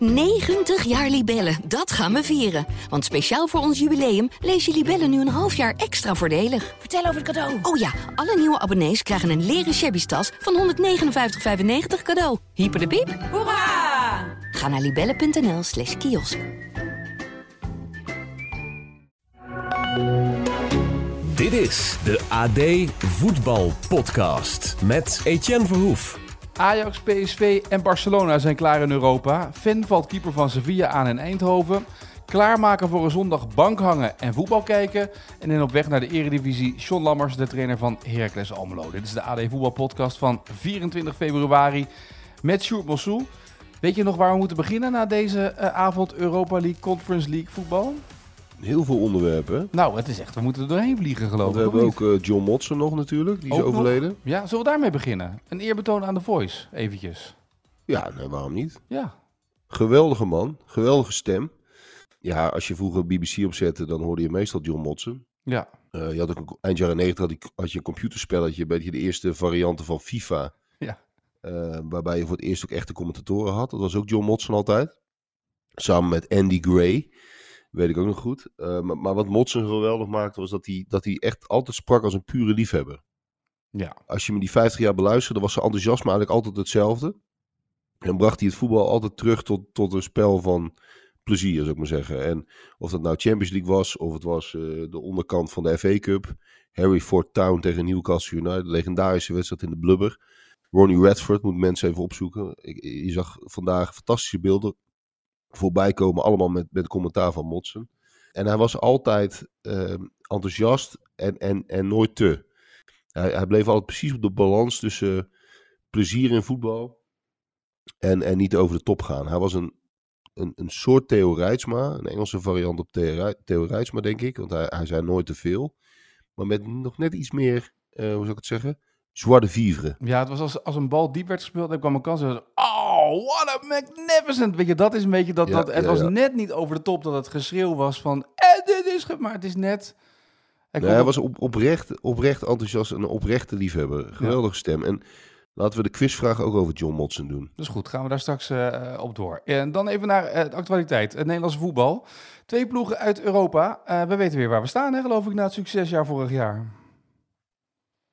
90 jaar Libellen, dat gaan we vieren. Want speciaal voor ons jubileum lees je Libellen nu een half jaar extra voordelig. Vertel over het cadeau. Oh ja, alle nieuwe abonnees krijgen een leren shabby tas van 159,95 cadeau. Hyper de piep. Hoera! Ga naar libellen.nl slash kiosk. Dit is de AD Voetbal Podcast met Etienne Verhoef. Ajax, PSV en Barcelona zijn klaar in Europa. Fan valt keeper van Sevilla aan in Eindhoven. Klaarmaken voor een zondag bank hangen en voetbal kijken. En in op weg naar de eredivisie, Sean Lammers, de trainer van Heracles Almelo. Dit is de AD Voetbal Podcast van 24 februari met Sjoerd Mossou. Weet je nog waar we moeten beginnen na deze eh, avond Europa League, Conference League voetbal? Heel veel onderwerpen. Nou, het is echt, we moeten er doorheen vliegen geloof ik. we hebben ook eh, John Motson nog natuurlijk, die is nog? overleden. Ja, zullen we daarmee beginnen? Een eerbetoon aan The Voice, eventjes. Ja, nee, waarom niet? Ja, Geweldige man, geweldige stem. Ja, als je vroeger BBC opzette, dan hoorde je meestal John Motson. ja. Eh, je had ook een, eind jaren 90 had, ik- had je een computerspelletje, een beetje de eerste varianten van FIFA. Ja. Eh, waarbij je voor het eerst ook echte commentatoren had. Dat was ook John Motson altijd. Samen met Andy Gray. Weet ik ook nog goed. Eh, maar, maar wat Motson geweldig maakte, was dat hij, dat hij echt altijd sprak als een pure liefhebber. Ja. als je me die 50 jaar beluisterde, was zijn enthousiasme eigenlijk altijd hetzelfde. En bracht hij het voetbal altijd terug tot, tot een spel van plezier, zou ik maar zeggen. En of dat nou Champions League was, of het was eh, de onderkant van de FA Cup. Harry Ford Town tegen Newcastle United, legendarische wedstrijd in de blubber. Ronnie Radford, moet mensen even opzoeken. Ik, je zag vandaag fantastische beelden voorbij komen, allemaal met, met commentaar van Motsen. En hij was altijd eh, enthousiast en, en, en nooit te. Hij, hij bleef altijd precies op de balans tussen plezier in voetbal en, en niet over de top gaan. Hij was een, een, een soort Theo Reitsma, een Engelse variant op Theo, Rij- Theo Reitsma, denk ik. Want hij, hij zei nooit te veel. Maar met nog net iets meer, eh, hoe zou ik het zeggen? De vivre. Ja, het was als, als een bal diep werd gespeeld, dan kwam een kans. en Oh, what a magnificent. Weet je, dat is een beetje dat. Ja, dat het ja, was ja. net niet over de top dat het geschreeuw was van. Eh, dit is. ge-" Maar het is net. Hij, Nee, hij op- was op, oprecht, oprecht enthousiast en een oprechte liefhebber. Geweldige stem. En laten we de quizvraag ook over John Motson doen. Dus goed, gaan we daar straks eh, op door. En dan even naar eh, de actualiteit. Het Nederlandse voetbal. Twee ploegen uit Europa. Eh, we weten weer waar we staan, hè, geloof ik, na het succesjaar vorig jaar.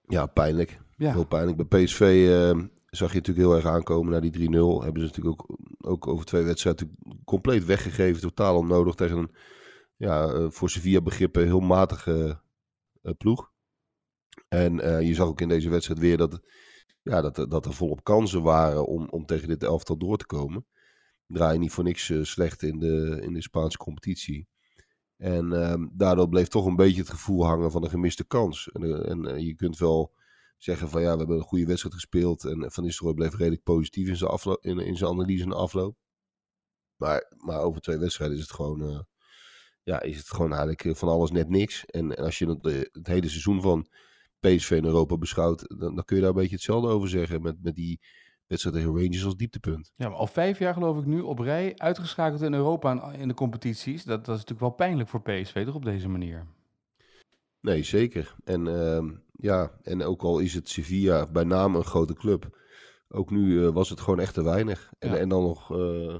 Ja, pijnlijk. Ja, Heel pijnlijk. Bij PSV eh, zag je natuurlijk heel erg aankomen naar die 3-0. Hebben ze natuurlijk ook, ook over twee wedstrijden compleet weggegeven. Totaal onnodig tegen een, ja, eh, voor Sevilla begrippen heel matige eh, ploeg. En eh, je zag ook in deze wedstrijd weer dat, ja, dat, dat er volop kansen waren om, om tegen dit elftal door te komen. Draai je niet voor niks slecht in de, in de Spaanse competitie. En ehm, daardoor bleef toch een beetje het gevoel hangen van een gemiste kans. En, en je kunt wel zeggen van ja, we hebben een goede wedstrijd gespeeld. En Van Nistelrooy bleef redelijk positief in zijn, afloop, in, in zijn analyse en afloop. Maar, maar over twee wedstrijden is het gewoon, eh, ja, is het gewoon eigenlijk eh, van alles net niks. En, en als je het, eh, het hele seizoen van PSV in Europa beschouwt, dan, dan kun je daar een beetje hetzelfde over zeggen. Met, met die wedstrijd tegen Rangers als dieptepunt. ja maar al vijf jaar geloof ik nu op rij uitgeschakeld in Europa in de competities. Dat, dat is natuurlijk wel pijnlijk voor PSV, toch op deze manier? Nee, zeker. En, ehm, ja, en ook al is het Sevilla bij naam een grote club, ook nu eh, was het gewoon echt te weinig. En, Ja. en dan nog eh,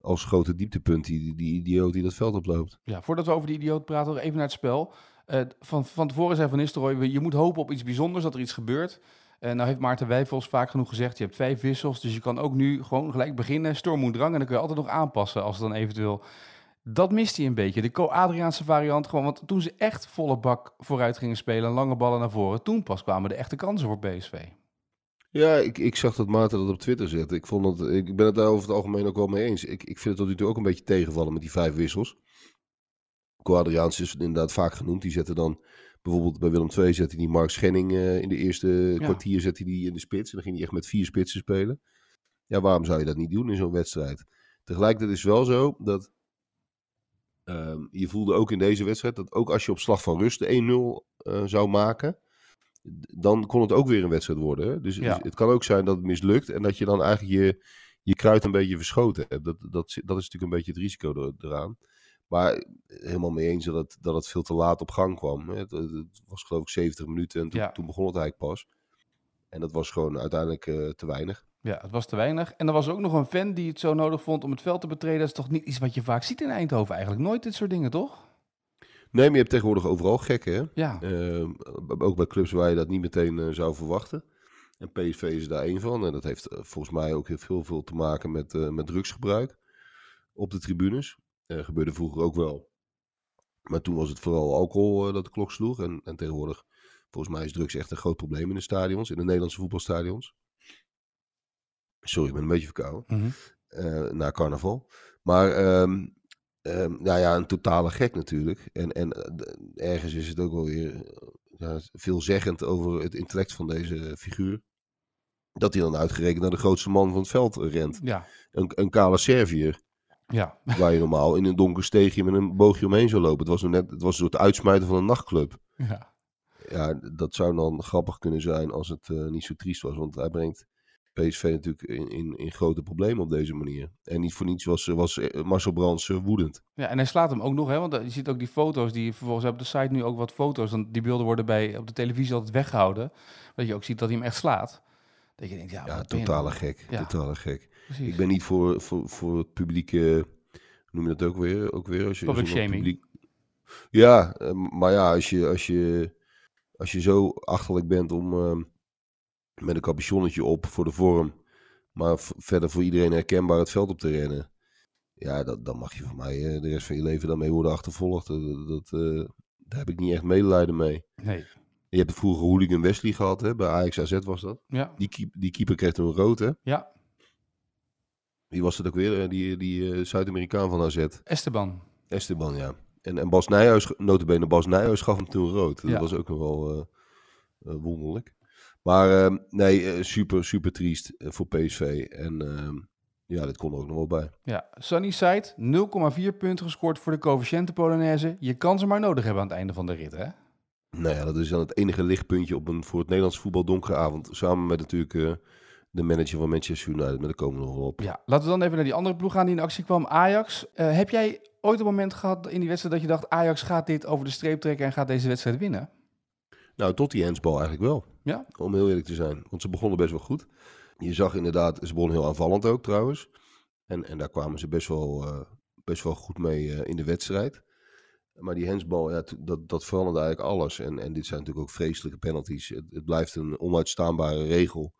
als grote dieptepunt die, die idioot die dat veld oploopt. Ja, voordat we over die idioot praten, nog even naar het spel. Eh, van, van tevoren zei Van Nistelrooy, je moet hopen op iets bijzonders, dat er iets gebeurt. En nou heeft Maarten Wijfels vaak genoeg gezegd, je hebt vijf wissels, dus je kan ook nu gewoon gelijk beginnen, storm moet drang, en dan kun je altijd nog aanpassen als het dan eventueel... Dat mist hij een beetje, de Co-Adriaanse variant gewoon, want toen ze echt volle bak vooruit gingen spelen, lange ballen naar voren, toen pas kwamen de echte kansen voor PSV. Ja, ik, ik zag dat Maarten dat op Twitter zette. Ik, vond dat, ik ben het daar over het algemeen ook wel mee eens. Ik, ik vind het tot nu toe ook een beetje tegenvallen met die vijf wissels. Quadriaans is inderdaad vaak genoemd. Die zetten dan bijvoorbeeld bij Willem II zette die Mark Schenning eh, in de eerste kwartier zette die in de spits. En dan ging hij echt met vier spitsen spelen. Ja, waarom zou je dat niet doen in zo'n wedstrijd? Tegelijkertijd is het wel zo dat ehm, je voelde ook in deze wedstrijd dat ook als je op slag van rust de 1-0 eh, zou maken, dan kon het ook weer een wedstrijd worden. Hè? Dus, Ja. het kan ook zijn dat het mislukt en dat je dan eigenlijk je, je kruid een beetje verschoten hebt. Dat, dat, dat is natuurlijk een beetje het risico er- eraan. Maar helemaal mee eens dat het, dat het veel te laat op gang kwam. hè. Het, het was geloof ik 70 minuten en Ja. toen begon het eigenlijk pas. En dat was gewoon uiteindelijk eh, te weinig. Ja, het was te weinig. En er was ook nog een fan die het zo nodig vond om het veld te betreden. Dat is toch niet iets wat je vaak ziet in Eindhoven eigenlijk. Nooit dit soort dingen, toch? Nee, maar je hebt tegenwoordig overal gekken, hè? Ja. Eh, ook bij clubs waar je dat niet meteen eh, zou verwachten. En PSV is daar één van. En dat heeft eh, volgens mij ook heel veel, veel te maken met, met drugsgebruik op de tribunes. Gebeurde vroeger ook wel. Maar toen was het vooral alcohol dat de klok sloeg. En, en tegenwoordig, volgens mij is drugs echt een groot probleem in de stadions, in de Nederlandse voetbalstadions. Sorry, ik ben een beetje verkouden eh, na carnaval. Maar ehm, nou ja, een totale gek natuurlijk. En, en eh, ergens is het ook wel weer eh, ja, veelzeggend over het intellect van deze figuur. Dat hij dan uitgerekend naar de grootste man van het veld rent. Ja. Een, een kale Serviër, Ja. waar je normaal in een donker steegje met een boogje omheen zou lopen. Het was, net, het was een soort uitsmijten van een nachtclub. ja. Ja, dat zou dan grappig kunnen zijn als het niet zo triest was. Want hij brengt PSV natuurlijk in, in, in grote problemen op deze manier. En niet voor niets was, was eh, Marcel Brands eh, woedend. Ja, en hij slaat hem ook nog, hè? Want eh, je ziet ook die foto's die vervolgens op de site nu ook wat foto's. Dan die beelden worden bij op de televisie altijd weggehouden. Dat je ook ziet dat hij hem echt slaat. Dat je denkt, ja, je totale nou? gek. Ja. Totale gek. Precies. Ik ben niet voor, voor, voor het publieke, noem je dat ook weer? Ook weer als je, Public als shaming. Ja, eh, maar ja, als je, als je, als je zo achterlijk bent om eh, met een capuchonnetje op voor de vorm, maar verder voor iedereen herkenbaar het veld op te rennen. Ja, dat, dan mag je van mij eh, de rest van je leven daarmee worden achtervolgd. Dat, dat, eh, daar heb ik niet echt medelijden mee. Nee. Je hebt vroeger Hooligan Wesley gehad, hè? bij Ajax AZ was dat. Ja. Die, keep, die keeper kreeg toen rood, hè? Ja. Wie was het ook weer? Eh, Die, die Zuid-Amerikaan van AZ. Esteban. Esteban, ja. En, en Bas Nijhuis, notabene Bas Nijhuis gaf hem toen rood. Dat Ja. was ook nog wel wonderlijk. Maar eh, nee, eh, super, super triest eh, voor PSV. En ehm, ja, dit kon er ook nog wel bij. Ja. Sunny Side, 0,4 punten gescoord voor de coëfficiënte Polonaise. Je kan ze maar nodig hebben aan het einde van de rit, hè? Nou ja, dat is dan het enige lichtpuntje op een voor het Nederlands voetbal donkere avond. Samen met natuurlijk eh, de manager van Manchester United. Maar daar komen we nog op. Ja. Laten we dan even naar die andere ploeg gaan die in actie kwam. Ajax. Heb jij ooit een moment gehad in die wedstrijd dat je dacht... Ajax gaat dit over de streep trekken en gaat deze wedstrijd winnen? Nou, tot die handsbal eigenlijk wel. Ja? Om heel eerlijk te zijn. Want ze begonnen best wel goed. Je zag inderdaad, ze begonnen heel aanvallend ook trouwens. En, en daar kwamen ze best wel, eh, best wel goed mee eh, in de wedstrijd. Maar die handsbal, ja, dat, dat veranderde eigenlijk alles. En, en dit zijn natuurlijk ook vreselijke penalties. Het, het blijft een onuitstaanbare regel.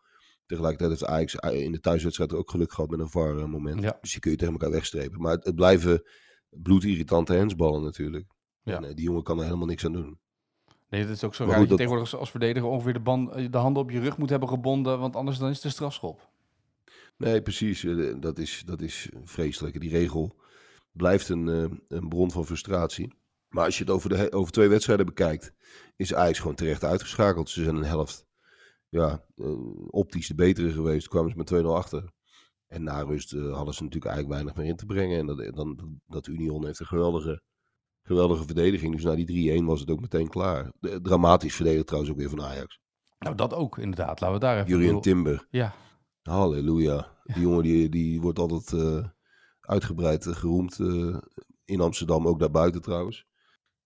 Tegelijkertijd heeft Ajax in de thuiswedstrijd ook geluk gehad met een VAR-moment. Ja. Dus die kun je tegen elkaar wegstrepen. Maar het, het blijven bloedirritante handsballen natuurlijk. Ja. En eh, die jongen kan er helemaal niks aan doen. Nee, dat is ook zo Maar raar goed, dat je tegenwoordig als verdediger ongeveer de, band, de handen op je rug moet hebben gebonden, want anders dan is het een strafschop. Nee, precies. Eh, Dat is, dat is vreselijk. Die regel blijft een, eh, een bron van frustratie. Maar als je het over, de, over twee wedstrijden bekijkt, is Ajax gewoon terecht uitgeschakeld. Ze zijn een helft ja, eh, optisch de betere geweest. Kwamen ze met 2-0 achter. En na rust eh, hadden ze natuurlijk eigenlijk weinig meer in te brengen. En dat, dan, dat Union heeft een geweldige, geweldige verdediging. Dus na die 3-1 was het ook meteen klaar. De- dramatisch verdedigd trouwens ook weer van Ajax. Nou, dat ook inderdaad. Laten we daar even... Jurien Timber. Ja, Halleluja. Die jongen die, die wordt altijd eh, uitgebreid eh, geroemd eh, in Amsterdam, ook daarbuiten trouwens.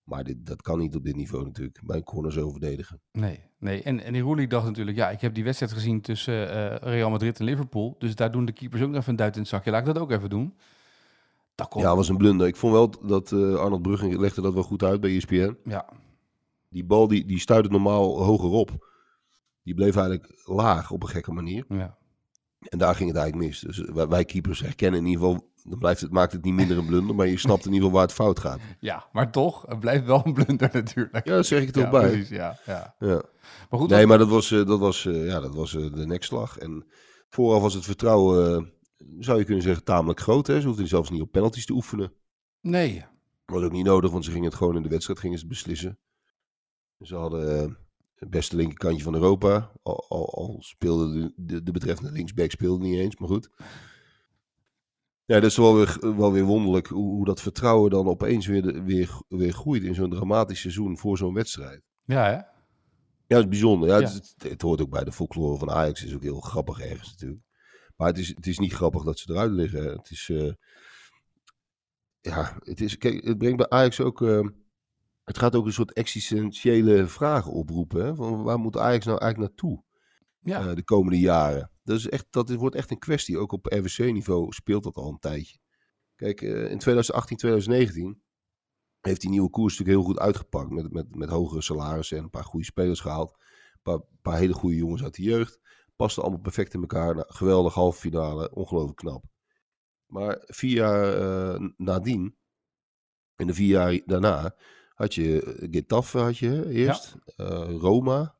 Maar dit, dat kan niet op dit niveau natuurlijk, bij een corner zo verdedigen. nee. nee. En, en die Roelie dacht natuurlijk, ja, ik heb die wedstrijd gezien tussen Real Madrid en Liverpool. Dus daar doen de keepers ook nog even een duit in het zakje. Laat ik dat ook even doen. Dat komt. Ja, was een blunder. Ik vond wel dat eh, Arnold Bruggen legde dat wel goed uit bij ESPN. ja. Die bal die, die stuitte normaal hoger op. Die bleef eigenlijk laag op een gekke manier. ja. En daar ging het eigenlijk mis. Dus wij, wij keepers herkennen in ieder geval, dan blijft het, maakt het niet minder een blunder, maar je snapt in ieder geval waar het fout gaat. Ja, maar toch, het blijft wel een blunder natuurlijk. Ja, dat zeg ik Ja, ook bij. precies, ja, ja. Ja. Maar goed, Nee, maar dat was, eh, dat was, eh, ja, dat was eh, de nekslag. En vooraf was het vertrouwen, eh, zou je kunnen zeggen, tamelijk groot. Hè? Ze hoefden zelfs niet op penalties te oefenen. nee. Was ook niet nodig, want ze gingen het gewoon in de wedstrijd gingen ze beslissen. Ze hadden eh, het beste linkerkantje van Europa. Al, al, al speelde de, de, de betreffende linksback speelde niet eens, maar goed. Ja, dat is wel weer, wel weer wonderlijk hoe, hoe dat vertrouwen dan opeens weer, weer, weer groeit in zo'n dramatisch seizoen voor zo'n wedstrijd. Ja, hè? Ja, dat is bijzonder. Ja, Ja. Het, het hoort ook bij de folklore van Ajax. Het is ook heel grappig ergens natuurlijk. Maar het is, het is niet grappig dat ze eruit liggen. Het is... eh, ja, het is... Kijk, het brengt bij Ajax ook... eh, het gaat ook een soort existentiële vragen oproepen. Hè? Van waar moet Ajax nou eigenlijk naartoe Ja. eh, de komende jaren? dat, is echt, dat wordt echt een kwestie. Ook op RWC-niveau speelt dat al een tijdje. Kijk, in 2018, 2019 heeft die nieuwe koers natuurlijk heel goed uitgepakt. Met, met, met hogere salarissen en een paar goede spelers gehaald. Een paar, paar hele goede jongens uit de jeugd. Pasten allemaal perfect in elkaar. Nou, geweldig halve finale. Ongelooflijk knap. Maar vier jaar eh, nadien, en de vier jaar daarna, had je eh, Getafe had je eerst. eh, Roma,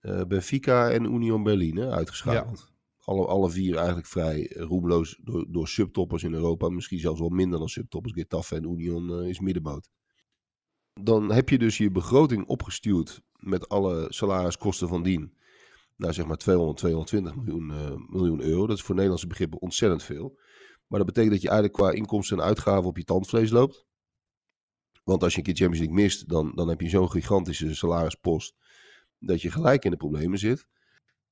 Benfica en Union Berlin hè, uitgeschakeld. Alle, alle vier eigenlijk vrij roemloos door, door subtoppers in Europa. Misschien zelfs wel minder dan subtoppers. Getafe en Union is middenmoot. Dan heb je dus je begroting opgestuurd met alle salariskosten van dien. Nou, zeg maar 200, 220 miljoen, eh, miljoen euro. Dat is voor Nederlandse begrippen ontzettend veel. Maar dat betekent dat je eigenlijk qua inkomsten en uitgaven op je tandvlees loopt. Want als je een keer Champions League mist, dan, dan heb je zo'n gigantische salarispost. Dat je gelijk in de problemen zit.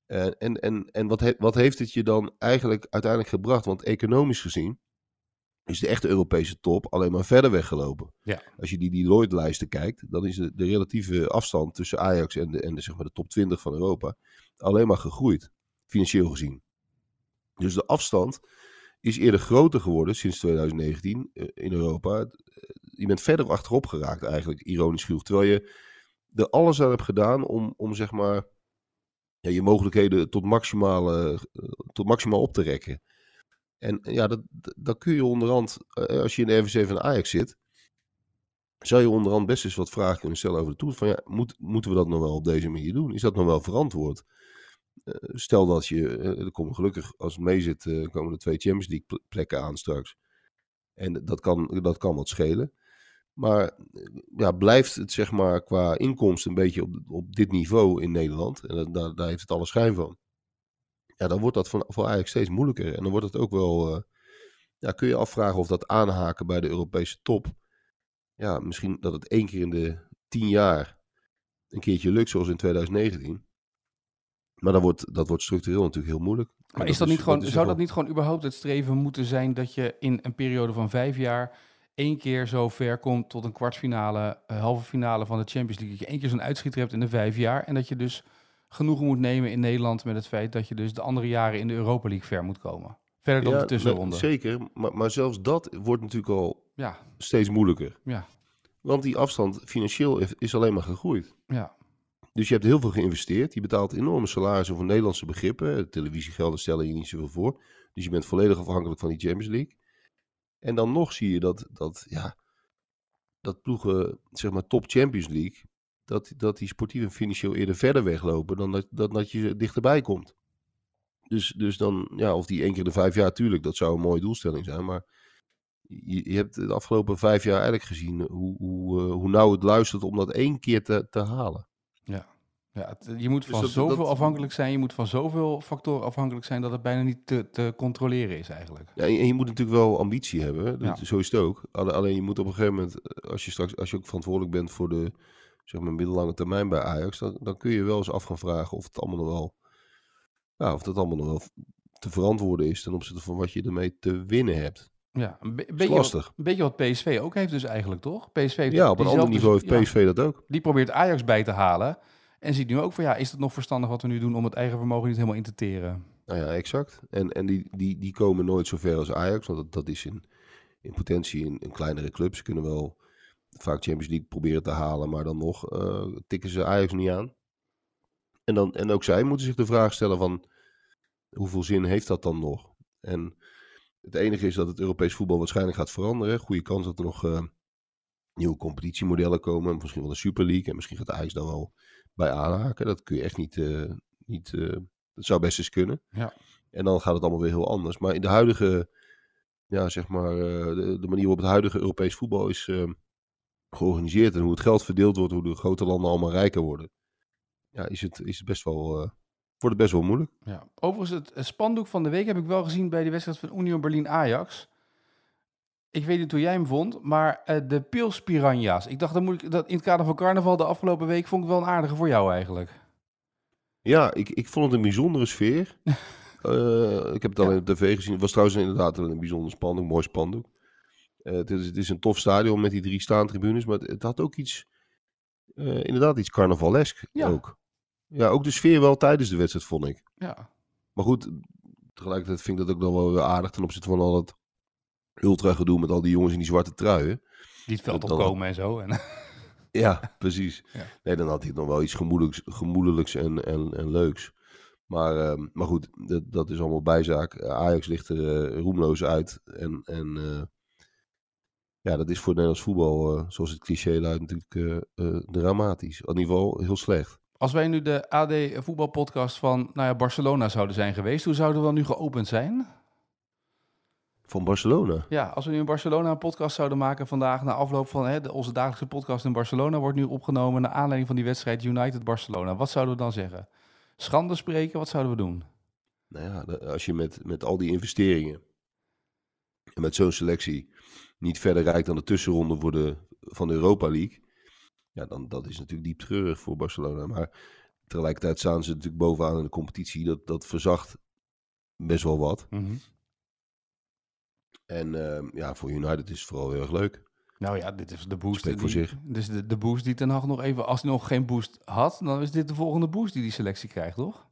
En, en, en, en wat, wat heeft het je dan eigenlijk uiteindelijk gebracht? Want economisch gezien is de echte Europese top alleen maar verder weggelopen. Ja. Als je die Deloitte-lijsten kijkt, dan is de, de relatieve afstand tussen Ajax en, de, en de, zeg maar de top 20 van Europa alleen maar gegroeid, financieel gezien. Dus de afstand is eerder groter geworden sinds 2019 eh, in Europa. Eh, Je bent verder achterop geraakt eigenlijk, ironisch genoeg. Terwijl je er alles aan hebt gedaan om, om zeg maar ja, je mogelijkheden tot, maximale, eh, tot maximaal op te rekken. En eh, ja, dat, dat, kun je onderhand, eh, als je in de RVC van Ajax zit, zou je onderhand best eens wat vragen kunnen stellen over de toekomst. Van ja, moet, moeten we dat nog wel op deze manier doen? Is dat nog wel verantwoord? Eh, stel dat je, eh, er komen gelukkig, als het mee zit, eh, komen er twee Champions League ple- plekken aan straks. En dat kan, dat kan wat schelen. Maar eh, ja, blijft het zeg maar qua inkomsten een beetje op, op dit niveau in Nederland. En daar heeft het alle schijn van. Ja, dan wordt dat voor, voor Ajax steeds moeilijker. En dan wordt het ook wel, eh, ja, kun je afvragen of dat aanhaken bij de Europese top. Ja, misschien dat het één keer in de tien jaar een keertje lukt, zoals in 2019. Maar dan wordt, dat wordt structureel natuurlijk heel moeilijk. Maar is dat niet gewoon, zou wel- dat niet gewoon überhaupt het streven moeten zijn dat je in een periode van vijf jaar één keer zo ver komt tot een kwartfinale, een halve finale van de Champions League. Dat je één keer zo'n uitschieter hebt in de vijf jaar. En dat je dus genoegen moet nemen in Nederland met het feit dat je dus de andere jaren in de Europa League ver moet komen. Verder dan Ja, de tussenronde. nou, zeker, maar, maar zelfs dat wordt natuurlijk al Ja, steeds moeilijker. ja, Want die afstand financieel is- is alleen maar gegroeid. ja. Dus je hebt heel veel geïnvesteerd. Je betaalt enorme salarissen voor Nederlandse begrippen. Televisiegelden stellen je niet zoveel voor. Dus je bent volledig afhankelijk van die Champions League. En dan nog zie je dat, dat, ja, dat ploegen, zeg maar top Champions League, dat, dat die sportief en financieel eerder verder weglopen dan dat, dat, dat je dichterbij komt. Dus, dus dan, ja, of die één keer de vijf jaar, tuurlijk, dat zou een mooie doelstelling zijn. Maar je, je hebt de afgelopen vijf jaar eigenlijk gezien hoe, hoe, eh, hoe nauw het luistert om dat één keer te, te halen. Ja, het- je moet Dus van dat- zoveel dat- afhankelijk zijn, je moet van zoveel factoren afhankelijk zijn dat het bijna niet te, te controleren is eigenlijk. Ja, en je en je moet natuurlijk wel ambitie hebben. Dat- Ja. Zo is het ook. Alle- Alleen je moet op een gegeven moment, eh, als je straks, als je ook verantwoordelijk bent voor de zeg maar, middellange termijn bij Ajax, dan, dan kun je wel eens af gaan vragen of het allemaal nog wel, ja, of dat allemaal nog wel te verantwoorden is ten opzichte van wat je ermee te winnen hebt. Ja, een, be- beetje, wat, lastig. een beetje wat PSV ook heeft dus eigenlijk, toch? PSV heeft Ja, op een ander niveau heeft ja, PSV dat ook. die probeert Ajax bij te halen en ziet nu ook van ja, is het nog verstandig wat we nu doen om het eigen vermogen niet helemaal in te teren? Nou ja, exact. En, en die, die, die komen nooit zo ver als Ajax, want dat, dat is in, in potentie een, een kleinere club. Ze kunnen wel vaak Champions League proberen te halen, maar dan nog eh, tikken ze Ajax niet aan. En, dan, en ook zij moeten zich de vraag stellen van, hoeveel zin heeft dat dan nog? En het enige is dat het Europees voetbal waarschijnlijk gaat veranderen. Goede kans dat er nog eh, nieuwe competitiemodellen komen, misschien wel de Super League. En misschien gaat Ajax dan wel bij aanhaken. Dat kun je echt niet, eh, niet dat zou best eens kunnen. Ja. En dan gaat het allemaal weer heel anders. Maar in de huidige, ja, zeg maar, de, de manier waarop het huidige Europees voetbal is georganiseerd en hoe het geld verdeeld wordt, hoe de grote landen allemaal rijker worden, ja, is het, is het best wel, eh, wordt het best wel moeilijk. Ja. Overigens, het spandoek van de week heb ik wel gezien bij de wedstrijd van Union Berlin-Ajax. Ik weet niet hoe jij hem vond, maar eh, de Pils Piranha's. Ik dacht, dat moet ik, dat in het kader van carnaval de afgelopen week vond ik wel een aardige voor jou eigenlijk. Ja, ik, ik vond het een bijzondere sfeer. Eh, ik heb het al Ja. in de tv gezien. Het was trouwens inderdaad een bijzonder spandoek, mooi spandoek. Eh, het, is, het is een tof stadion met die drie staantribunes, maar het, het had ook iets, eh, inderdaad iets carnavalesk Ja. ook. Ja, ook de sfeer wel tijdens de wedstrijd vond ik. Ja. maar goed, tegelijkertijd vind ik dat ook nog wel weer aardig ten opzichte van al het ultra gedoe met al die jongens in die zwarte truien. Die het veld Dat- dat- opkomen en zo. En, Ja, precies. Ja. Nee, dan had hij nog wel iets gemoedelijks, gemoedelijks en, en, en leuks. Maar, ehm, maar goed, dat, dat is allemaal bijzaak. Eh, Ajax ligt er roemloos uit. En, en ja, dat is voor het Nederlands voetbal, eh, zoals het cliché luidt, natuurlijk eh, eh, dramatisch. In ieder geval heel slecht. als wij nu de AD voetbalpodcast van nou ja, Barcelona zouden zijn geweest, hoe zouden we dan nu geopend zijn? Van Barcelona. Ja, als we nu in Barcelona een podcast zouden maken vandaag, na afloop van hè, de, onze dagelijkse podcast in Barcelona, wordt nu opgenomen naar aanleiding van die wedstrijd United-Barcelona. Wat zouden we dan zeggen? Schande spreken, wat zouden we doen? Nou ja, als je met, met al die investeringen en met zo'n selectie niet verder rijdt dan de tussenronde voor de, van de Europa League, ja, dan dat is natuurlijk diep treurig voor Barcelona. Maar tegelijkertijd staan ze natuurlijk bovenaan in de competitie. Dat, dat verzacht best wel wat. En ehm, ja, voor United is het vooral heel erg leuk. Nou ja, dit is de boost. Voor die, zich. Dus de, de boost die Ten Hag nog even, als hij nog geen boost had, dan is dit de volgende boost die die selectie krijgt, toch?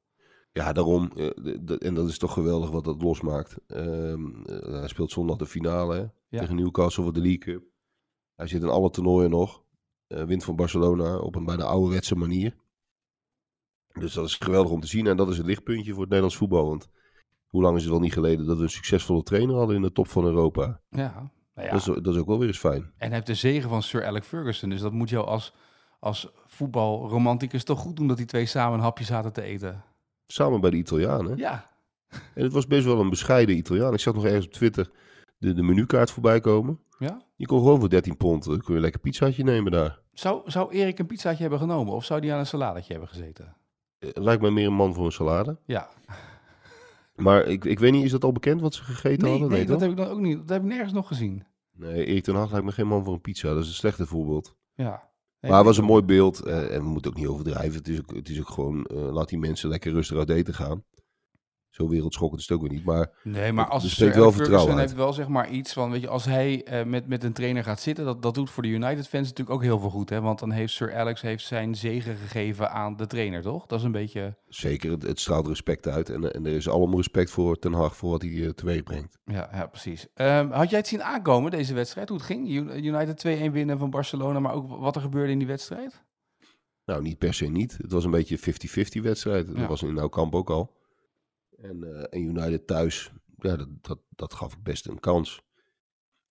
Ja, daarom. eh, en dat is toch geweldig wat dat losmaakt. Ehm, eh, hij speelt zondag de finale hè, Ja. tegen Newcastle voor de League Cup. Hij zit in alle toernooien nog. Eh, wint van Barcelona op een bijna ouderwetse manier. Dus dat is geweldig om te zien. En dat is het lichtpuntje voor het Nederlands voetbal. Want hoe lang is het wel niet geleden dat we een succesvolle trainer hadden in de top van Europa? Ja. Nou ja. Dat, is, dat is ook wel weer eens fijn. En hij heeft de zegen van Sir Alec Ferguson. Dus dat moet jou als, als voetbalromanticus toch goed doen dat die twee samen een hapje zaten te eten. Samen bij de Italianen. Ja. En het was best wel een bescheiden Italiaan. Ik zag nog ergens op Twitter de, de menukaart voorbij komen. ja. Je kon gewoon voor 13 pond, kun je een lekker pizzaatje nemen daar. Zou, zou Erik een pizzaatje hebben genomen of zou die aan een saladetje hebben gezeten? Eh, Lijkt mij meer een man voor een salade. Ja. Maar ik, ik weet niet, is dat al bekend wat ze gegeten Nee, hadden? nee, Nee, dat toch? heb ik dan ook niet. Dat heb ik nergens nog gezien. Nee, Erik ten Hag lijkt me geen man voor een pizza. Dat is een slechte voorbeeld. Ja. Nee, maar het was een mooi beeld. eh, en we moeten ook niet overdrijven. Het is ook, het is ook gewoon, eh, laat die mensen lekker rustig uit eten gaan. Zo wereldschokkend is het ook weer niet. Maar Nee, maar als spreekt wel Ferguson heeft wel zeg maar iets van, weet je, als hij eh, met, met een trainer gaat zitten, dat, dat doet voor de United fans natuurlijk ook heel veel goed, hè? Want dan heeft Sir Alex heeft zijn zegen gegeven aan de trainer, toch? Dat is een beetje, zeker, het, het straalt respect uit. En, en er is allemaal respect voor Ten Hag, voor wat hij eh, teweeg brengt. ja, ja precies. Ehm, had jij het zien aankomen, deze wedstrijd, hoe het ging? United 2-1 winnen van Barcelona, maar ook wat er gebeurde in die wedstrijd? Nou, niet per se niet. Het was een beetje een 50-50 wedstrijd. Dat Ja. was in Nou Kamp ook al. En, eh, en United thuis, ja, dat, dat, dat gaf ik best een kans.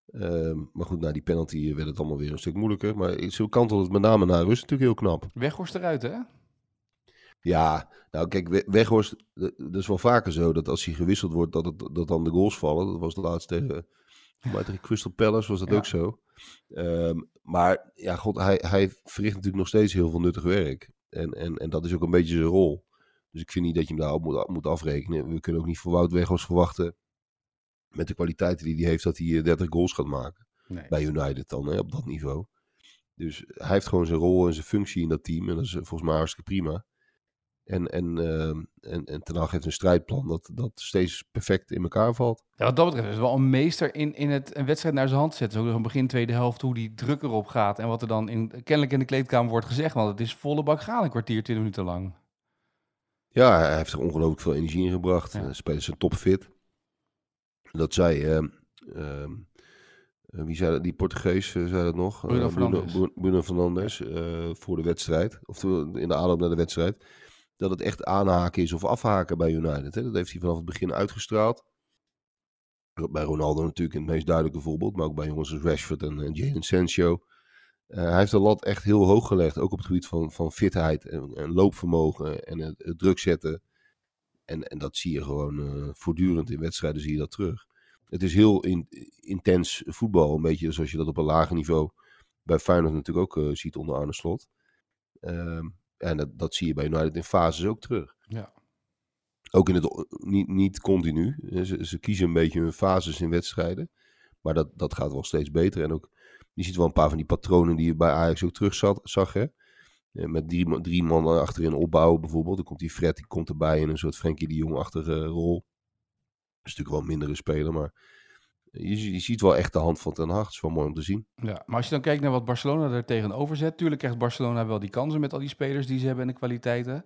Ehm, maar goed, na die penalty werd het allemaal weer een stuk moeilijker. Maar zo kantelde het met name naar rust natuurlijk heel knap. Weghorst eruit, hè? Ja, nou kijk, We- Weghorst, eh, dat is wel vaker zo dat als hij gewisseld wordt, dat, het, dat dan de goals vallen. Dat was de laatste tegen, Crystal Palace was dat Ja. ook zo. Ehm, maar ja, god, hij, hij verricht natuurlijk nog steeds heel veel nuttig werk. En, en, en dat is ook een beetje zijn rol. Dus ik vind niet dat je hem daarop moet, moet afrekenen. We kunnen ook niet van Wout Weghorst verwachten, met de kwaliteiten die hij heeft, dat hij eh, 30 goals gaat maken. Nee. Bij United dan, hè, op dat niveau. Dus hij heeft gewoon zijn rol en zijn functie in dat team. En dat is eh, volgens mij hartstikke prima. En, en, ehm, en, en Ten Hag heeft een strijdplan dat, dat steeds perfect in elkaar valt. Ja, wat dat betreft is wel een meester in, in het een wedstrijd naar zijn hand zetten. Zo een begin tweede helft, hoe die druk erop gaat en wat er dan in, kennelijk in de kleedkamer wordt gezegd. Want het is volle bak gaan een kwartier, 20 minuten lang. Ja, hij heeft er ongelooflijk veel energie in gebracht. Ja. De spelers zijn topfit. Dat zei, ehm, ehm, eh, wie zei dat? Die Portugees eh, zei dat nog. Bruno Eh, Fernandes. Bruno, Bruno Fernandes eh, voor de wedstrijd. Of in de aanloop naar de wedstrijd. Dat het echt aanhaken is of afhaken bij United. Hè? Dat heeft hij vanaf het begin uitgestraald. Bij Ronaldo natuurlijk het meest duidelijke voorbeeld. Maar ook bij jongens als Rashford en uh, Jadon Sancho. Eh, hij heeft de lat echt heel hoog gelegd. Ook op het gebied van, van fitheid en, en loopvermogen en het, het druk zetten. En, en dat zie je gewoon eh, voortdurend in wedstrijden zie je dat terug. Het is heel in- intens voetbal. Een beetje zoals je dat op een lager niveau bij Feyenoord natuurlijk ook eh, ziet onder Arne Slot. Ehm, en dat, dat zie je bij United in fases ook terug. Ja. Ook in het, niet, niet continu. Ze, ze kiezen een beetje hun fases in wedstrijden. Maar dat, dat gaat wel steeds beter. En ook, je ziet wel een paar van die patronen die je bij Ajax ook terug zat, zag. Hè? Eh, Met drie, drie man achterin opbouwen bijvoorbeeld. Dan komt die Fred, die komt erbij in een soort Frenkie de Jong-achtige rol. Dat is natuurlijk wel een mindere speler, maar je, je ziet wel echt de hand van Ten Hag. Het is wel mooi om te zien. Ja, maar als je dan kijkt naar wat Barcelona er tegenover zet, tuurlijk krijgt Barcelona wel die kansen met al die spelers die ze hebben en de kwaliteiten.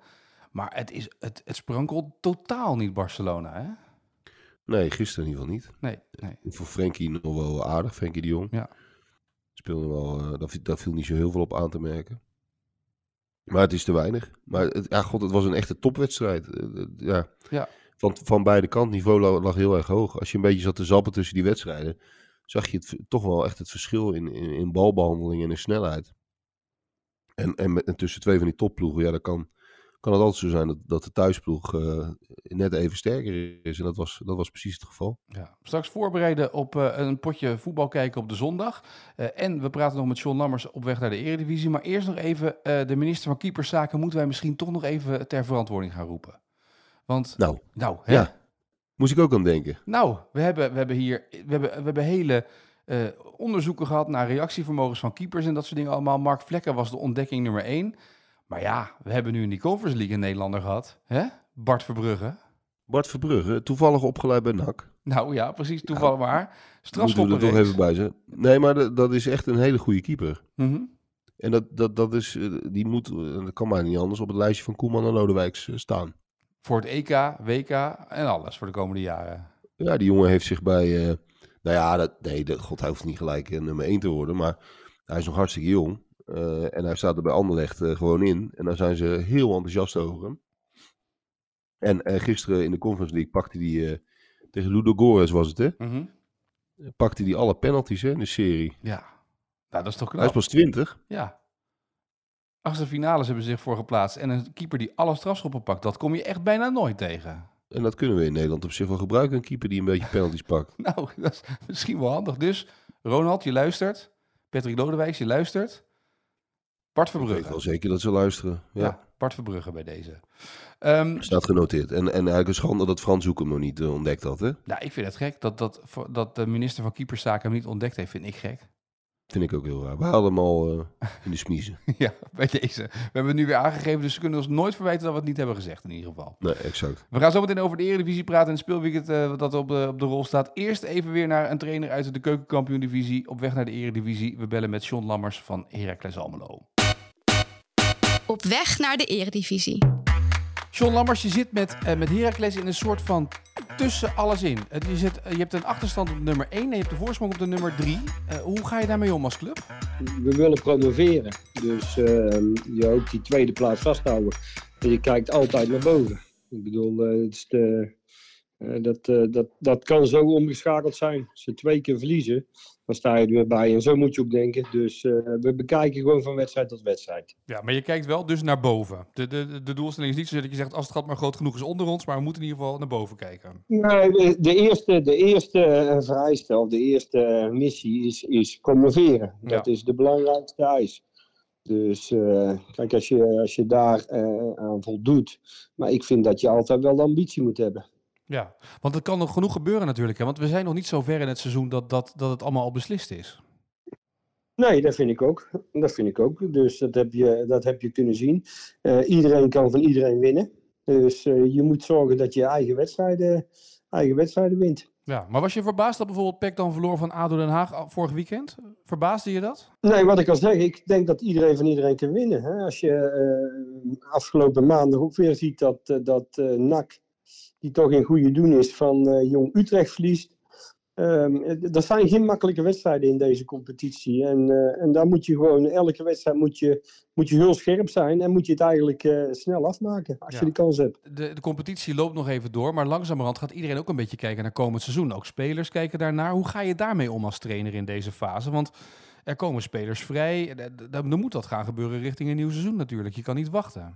Maar het, is, het, het sprankelt totaal niet Barcelona, hè? Nee, gisteren in ieder geval niet. Nee, nee. Voor Frenkie nog wel aardig, Frenkie de Jong. Ja. Speelde wel, uh, daar, daar, viel niet zo heel veel op aan te merken. Maar het is te weinig. Maar het, ja, god, het was een echte topwedstrijd. Uh, ja. ja. Van, van beide kanten, niveau lag, lag, heel erg hoog. Als je een beetje zat te zappen tussen die wedstrijden, zag je het, toch wel echt het verschil in, in, in balbehandeling en in snelheid. En, en, met, en tussen twee van die topploegen, ja, dat kan, kan het altijd zo zijn dat, dat de thuisploeg uh, net even sterker is. En dat was, dat was precies het geval. Ja. Straks voorbereiden op uh, een potje voetbal kijken op de zondag. Uh, en we praten nog met John Lammers op weg naar de Eredivisie. Maar eerst nog even, de minister van Keeperszaken moeten wij misschien toch nog even ter verantwoording gaan roepen. Want, nou, nou hè? ja, moest ik ook aan denken. Nou, we hebben, we hebben hier we hebben, we hebben hele onderzoeken gehad naar reactievermogens van keepers en dat soort dingen allemaal. Mark Vlekken was de ontdekking nummer één. Maar ja, we hebben nu in die Conference League een Nederlander gehad. Hè? Bart Verbrugge. Bart Verbrugge, toevallig opgeleid bij NAC. Nou ja, precies, toevallig maar. Strafschoppen er toch even bij zijn. Nee, maar de, dat is echt een hele goede keeper. Mm -hmm. En dat, dat, dat, is, die moet, dat kan maar niet anders, op het lijstje van Koeman en Lodewijks staan. Voor het EK, WK en alles voor de komende jaren. Ja, die jongen heeft zich bij... Uh, nou ja, dat, nee, dat, god, hij hoeft niet gelijk nummer 1 te worden, maar hij is nog hartstikke jong. Uh, en hij staat er bij Anderlecht uh, gewoon in. En daar zijn ze heel enthousiast over hem. En uh, gisteren in de Conference League pakte hij tegen Ludo Gores was het hè? Mm -hmm. Pakte hij alle penalties hè, in de serie. Ja, nou, dat is toch knap. Hij is pas 20. Ja. Achtste finales hebben ze zich voor geplaatst. En een keeper die alle strafschoppen pakt, dat kom je echt bijna nooit tegen. En dat kunnen we in Nederland op zich wel gebruiken, een keeper die een beetje penalties pakt. nou, dat is misschien wel handig. Dus, Ronald, je luistert. Patrick Lodewijks, je luistert. Bart Verbrugge. Ik weet wel zeker dat ze luisteren. Ja, ja Bart Verbrugge bij deze. Um, Staat genoteerd. En, en eigenlijk een schande dat Frans Hoek hem nog niet uh, ontdekt had, hè? Nou, ik vind het gek. Dat, dat, dat de minister van Keeperszaken hem niet ontdekt heeft, vind ik gek. Vind ik ook heel raar. We hadden hem al uh, in de smiezen. ja, bij deze. We hebben het nu weer aangegeven, dus ze kunnen ons nooit verwijten dat we het niet hebben gezegd, in ieder geval. Nee, exact. We gaan zo meteen over de Eredivisie praten en het speelweekend uh, dat op de, op de rol staat. Eerst even weer naar een trainer uit de keukenkampioen-divisie op weg naar de Eredivisie. We bellen met John Lammers van Heracles Almelo. Op weg naar de Eredivisie. John Lammers, je zit met, uh, met Heracles in een soort van tussen alles in. Het, je, zit, je hebt een achterstand op nummer 1 en je hebt de voorsprong op de nummer 3. Uh, hoe ga je daarmee om als club? We willen promoveren. Dus uh, je hoopt die tweede plaats vasthouden. En je kijkt altijd naar boven. Ik bedoel, het is de, dat, dat, dat kan zo omgeschakeld zijn. Als je twee keer verliezen, dan sta je er weer bij. En zo moet je ook denken. Dus uh, we bekijken gewoon van wedstrijd tot wedstrijd. Ja, maar je kijkt wel dus naar boven. De, de, de doelstelling is niet zo dat je zegt, als het gat maar groot genoeg is onder ons, maar we moeten in ieder geval naar boven kijken. Nee, de, de eerste, de eerste vereiste, of de eerste missie is, is promoveren. Ja. Dat is de belangrijkste eis. Dus uh, kijk, als je, als je daar uh, aan voldoet. Maar ik vind dat je altijd wel de ambitie moet hebben. Ja, want het kan nog genoeg gebeuren natuurlijk. Hè? Want we zijn nog niet zo ver in het seizoen dat, dat, dat het allemaal al beslist is. Nee, dat vind ik ook. Dat vind ik ook. Dus dat heb je, dat heb je kunnen zien. Uh, iedereen kan van iedereen winnen. Dus uh, je moet zorgen dat je eigen wedstrijden, eigen wedstrijden wint. Ja, maar was je verbaasd dat bijvoorbeeld PEC dan verloor van ADO Den Haag vorig weekend? Verbaasde je dat? Nee, wat ik al zeg, ik denk dat iedereen van iedereen kan winnen. Hè? Als je uh, afgelopen maandag ook weer ziet dat, dat NAC die toch in goede doen is, van uh, Jong Utrecht verliest. Um, er zijn geen makkelijke wedstrijden in deze competitie. En, uh, en daar moet je gewoon, elke wedstrijd moet je, moet je heel scherp zijn. En moet je het eigenlijk uh, snel afmaken, als ja. je die kans hebt. De, de competitie loopt nog even door, maar langzamerhand gaat iedereen ook een beetje kijken naar komend seizoen. Ook spelers kijken daarnaar. Hoe ga je daarmee om als trainer in deze fase? Want er komen spelers vrij. Dan moet dat gaan gebeuren richting een nieuw seizoen natuurlijk. Je kan niet wachten.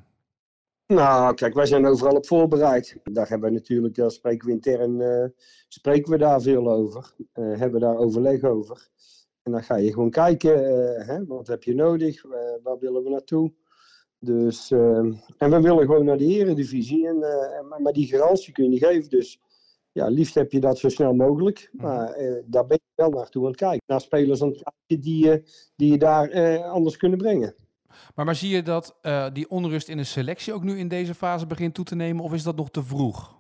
Nou, kijk, wij zijn overal op voorbereid. Daar hebben we natuurlijk, daar spreken we intern, uh, spreken we daar veel over. Uh, hebben daar overleg over. En dan ga je gewoon kijken, uh, hè, wat heb je nodig, waar willen we naartoe. Dus, en we willen gewoon naar de eredivisie, en, maar, maar die garantie kun je niet geven. Dus ja, liefst heb je dat zo snel mogelijk. Maar daar ben je wel naartoe aan het kijken. Naar spelers aan het kijken die, die je daar anders kunnen brengen. Maar, maar zie je dat uh, die onrust in de selectie ook nu in deze fase begint toe te nemen? Of is dat nog te vroeg?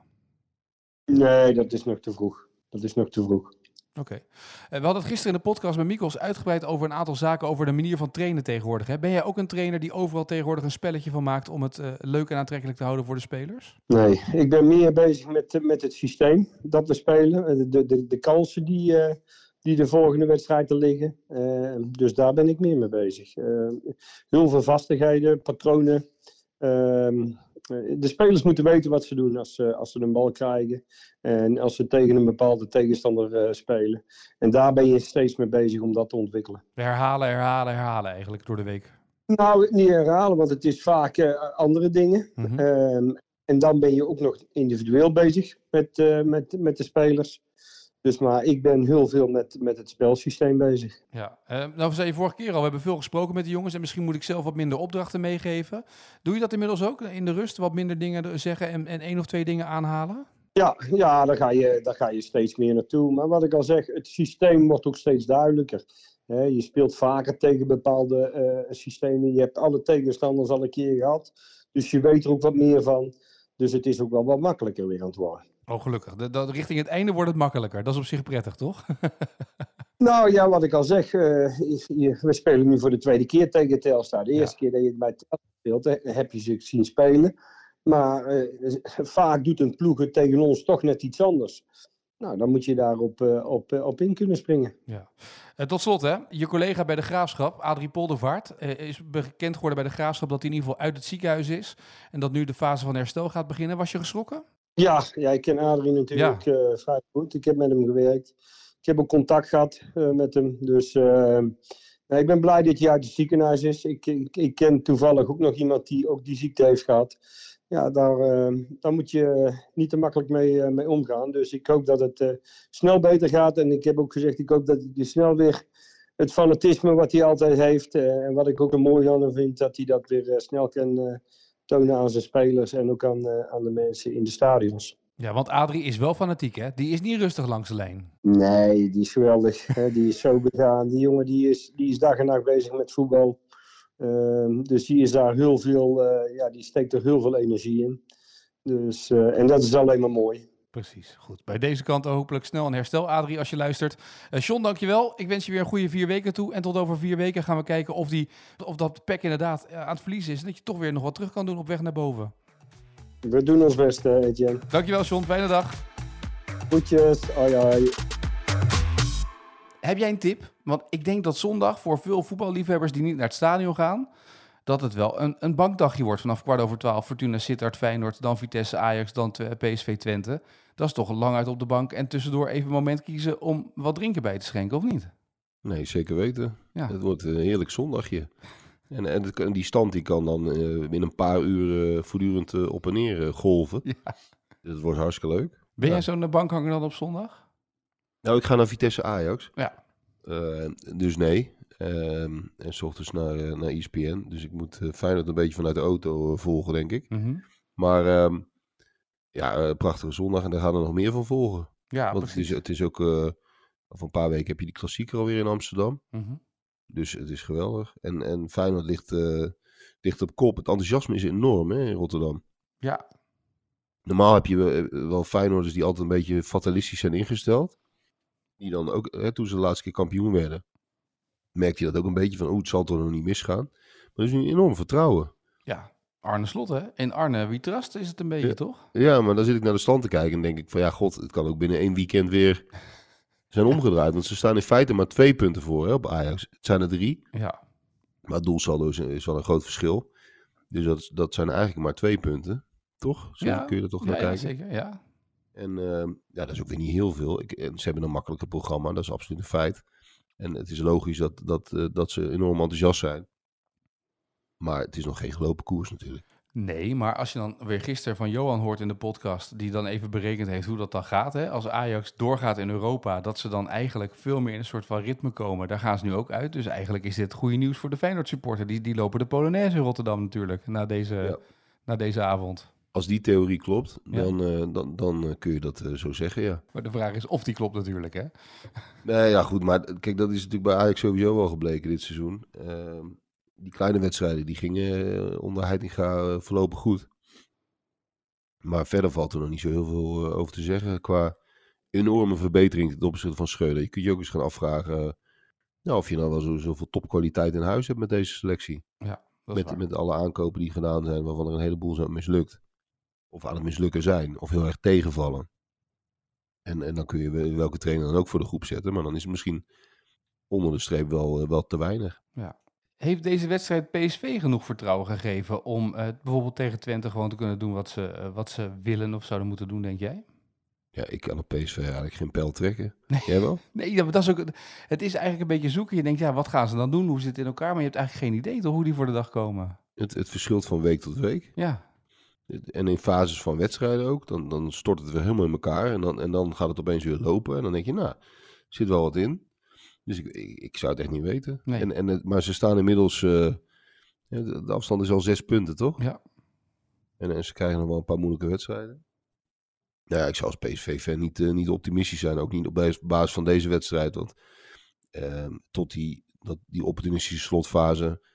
Nee, dat is nog te vroeg. Dat is nog te vroeg. Oké. Eh, we hadden het gisteren in de podcast met Mikos uitgebreid over een aantal zaken over de manier van trainen tegenwoordig. Hè? Ben jij ook een trainer die overal tegenwoordig een spelletje van maakt om het uh, leuk en aantrekkelijk te houden voor de spelers? Nee, ik ben meer bezig met, met het systeem dat we spelen. De, de, de kansen die, uh, die de volgende wedstrijd er liggen. Uh, dus daar ben ik meer mee bezig. heel veel vastigheden, patronen. Ehm, de spelers moeten weten wat ze doen als, ze, als ze een bal krijgen. En als ze tegen een bepaalde tegenstander uh, spelen. En daar ben je steeds mee bezig om dat te ontwikkelen. Herhalen, herhalen, herhalen eigenlijk door de week. Nou, niet herhalen, want het is vaak uh, andere dingen. Mhm. Mm -hmm. um, en dan ben je ook nog individueel bezig met, uh, met, met de spelers. Dus maar ik ben heel veel met, met het spelsysteem bezig. Ja, uh, nou zei je vorige keer al, we hebben veel gesproken met de jongens en misschien moet ik zelf wat minder opdrachten meegeven. Doe je dat inmiddels ook in de rust, wat minder dingen zeggen en, en één of twee dingen aanhalen? Ja, ja daar, ga je, daar ga je steeds meer naartoe. Maar wat ik al zeg, het systeem wordt ook steeds duidelijker. He, je speelt vaker tegen bepaalde uh, systemen. Je hebt alle tegenstanders al een keer gehad. Dus je weet er ook wat meer van. Dus het is ook wel wat makkelijker weer aan het worden. Oh, gelukkig. De, de, richting het einde wordt het makkelijker. Dat is op zich prettig, toch? nou ja, wat ik al zeg. Uh, je, we spelen nu voor de tweede keer tegen Telstar. De eerste ja. keer dat je het bij Telstar speelt, heb je ze zien spelen. Maar uh, vaak doet een ploeg het tegen ons toch net iets anders. Nou, dan moet je daarop uh, op, op in kunnen springen. Ja. Uh, tot slot, hè. je collega bij de Graafschap, Adrie Poldervaart, is bekend geworden bij de Graafschap dat hij in ieder geval uit het ziekenhuis is. En dat nu de fase van herstel gaat beginnen. Was je geschrokken? Ja, ja ik ken Adrie natuurlijk ja. vrij goed. Ik heb met hem gewerkt. Ik heb ook contact gehad met hem. Dus nee, ik ben blij dat hij uit het ziekenhuis is. Ik, ik, ik ken toevallig ook nog iemand die ook die ziekte heeft gehad ja, daar, uh, daar moet je niet te makkelijk mee, mee omgaan. Dus ik hoop dat het snel beter gaat. En ik heb ook gezegd, ik hoop dat hij snel weer het fanatisme wat hij altijd heeft. en wat ik ook een mooi aan hem vind, dat hij dat weer snel kan tonen aan zijn spelers en ook aan, aan de mensen in de stadions. Ja, want Adrie is wel fanatiek, hè? Die is niet rustig langs de lijn. Nee, die is geweldig. hè? Die is zo begaan. Die jongen die is, die is dag en nacht bezig met voetbal. Uh, dus die is daar heel veel, uh, ja, die steekt er heel veel energie in. Dus, uh, en dat is alleen maar mooi. Precies, goed. Bij deze kant hopelijk snel een herstel. Adrie, als je luistert. Uh, John, dankjewel. Ik wens je weer een goede vier weken toe. En tot over vier weken gaan we kijken of, die, of dat pek inderdaad aan het verliezen is. En dat je toch weer nog wat terug kan doen op weg naar boven. We doen ons best, Etienne. Dankjewel, John. Fijne dag. Goedjes. Hoi, hoi. Heb jij een tip? Want ik denk dat zondag voor veel voetballiefhebbers die niet naar het stadion gaan, dat het wel een, een bankdagje wordt vanaf kwart over twaalf. Fortuna Sittard, Feyenoord, dan Vitesse, Ajax, dan PSV Twente. Dat is toch lang uit op de bank en tussendoor even een moment kiezen om wat drinken bij te schenken, of niet? Nee, zeker weten. Ja. Het wordt een heerlijk zondagje. En, en die stand die kan dan uh, in een paar uur uh, voortdurend uh, op en neer golven. Ja. Dus het wordt hartstikke leuk. Ben ja. jij zo'n bankhanger dan op zondag? Nou, ik ga naar Vitesse Ajax. Ja. Dus nee. Um, en s ochtends naar, uh, naar ESPN. Dus ik moet uh, Feyenoord een beetje vanuit de auto volgen, denk ik. Mm -hmm. Maar um, ja, prachtige zondag. En daar gaan er nog meer van volgen. Ja, Want het is, het is ook... over een paar weken heb je die klassieker alweer in Amsterdam. Mm -hmm. Dus het is geweldig. En, en Feyenoord ligt, ligt op kop. Het enthousiasme is enorm hè, in Rotterdam. Ja. Normaal heb je wel Feyenoorders die altijd een beetje fatalistisch zijn ingesteld die dan ook, hè, toen ze de laatste keer kampioen werden, merkte je dat ook een beetje van, oeh, het zal toch nog niet misgaan. Maar er is nu enorm vertrouwen. Ja, Arne Slot, hè? In Arne wie trust is het een beetje, ja. toch? Ja, maar dan zit ik naar de stand te kijken en denk ik van, ja, god, het kan ook binnen één weekend weer zijn omgedraaid. Want ze staan in feite maar twee punten voor hè, op Ajax. Het zijn er drie. Ja. Maar het doelsaldo is, is wel een groot verschil. Dus dat, dat zijn eigenlijk maar twee punten, toch? Zo ja. kun je er toch ja, naar ja, kijken? zeker, ja. En uh, ja, dat is ook weer niet heel veel. Ik, en ze hebben een makkelijker programma, dat is absoluut een feit. En het is logisch dat, dat, uh, dat ze enorm enthousiast zijn. Maar het is nog geen gelopen koers natuurlijk. Nee, maar als je dan weer gisteren van Johan hoort in de podcast, die dan even berekend heeft hoe dat dan gaat. Hè? Als Ajax doorgaat in Europa, dat ze dan eigenlijk veel meer in een soort van ritme komen. Daar gaan ze nu ook uit. Dus eigenlijk is dit goede nieuws voor de Feyenoord supporter. Die, die lopen de Polonaise in Rotterdam natuurlijk, na deze, ja. na deze avond. Als die theorie klopt, dan, ja. uh, dan, dan uh, kun je dat uh, zo zeggen, ja. Maar de vraag is of die klopt natuurlijk, hè? Nee, ja goed, maar kijk, dat is natuurlijk bij Ajax sowieso wel gebleken dit seizoen. Ehm, die kleine wedstrijden, die gingen onder Heitinga voorlopig goed. Maar verder valt er nog niet zo heel veel over te zeggen qua enorme verbetering ten opzichte van Schreuder. Je kunt je ook eens gaan afvragen eh, nou, of je nou wel zo, zoveel topkwaliteit in huis hebt met deze selectie. Ja, Met, waar. met alle aankopen die gedaan zijn, waarvan er een heleboel zijn mislukt. Of aan het mislukken zijn, of heel erg tegenvallen. En, en dan kun je wel- welke trainer dan ook voor de groep zetten. Maar dan is het misschien onder de streep wel, eh, wel te weinig. Heeft deze wedstrijd PSV genoeg vertrouwen gegeven om eh, bijvoorbeeld tegen Twente gewoon te kunnen doen wat ze, eh, wat ze willen of zouden moeten doen, denk jij? Ja, ik kan op PSV eigenlijk geen pijl trekken. Nee. Jij wel? Nee, dat, dat is ook, het is eigenlijk een beetje zoeken. Je denkt, ja, wat gaan ze dan doen? Hoe zit het in elkaar? Maar je hebt eigenlijk geen idee toch hoe die voor de dag komen. Het, het verschilt van week tot week. Ja, En in fases van wedstrijden ook. Dan, dan stort het weer helemaal in elkaar. En dan, en dan gaat het opeens weer lopen. En dan denk je, nou, er zit wel wat in. Dus ik, ik, ik zou het echt niet weten. Nee. En, en maar ze staan inmiddels... eh, de, afstand is al zes punten, toch? ja. En, en ze krijgen nog wel een paar moeilijke wedstrijden. Nou ja, ik zou als PSV-fan niet, eh, niet optimistisch zijn. Ook niet op bas- basis van deze wedstrijd. Want ehm, tot die, dat, die opportunistische slotfase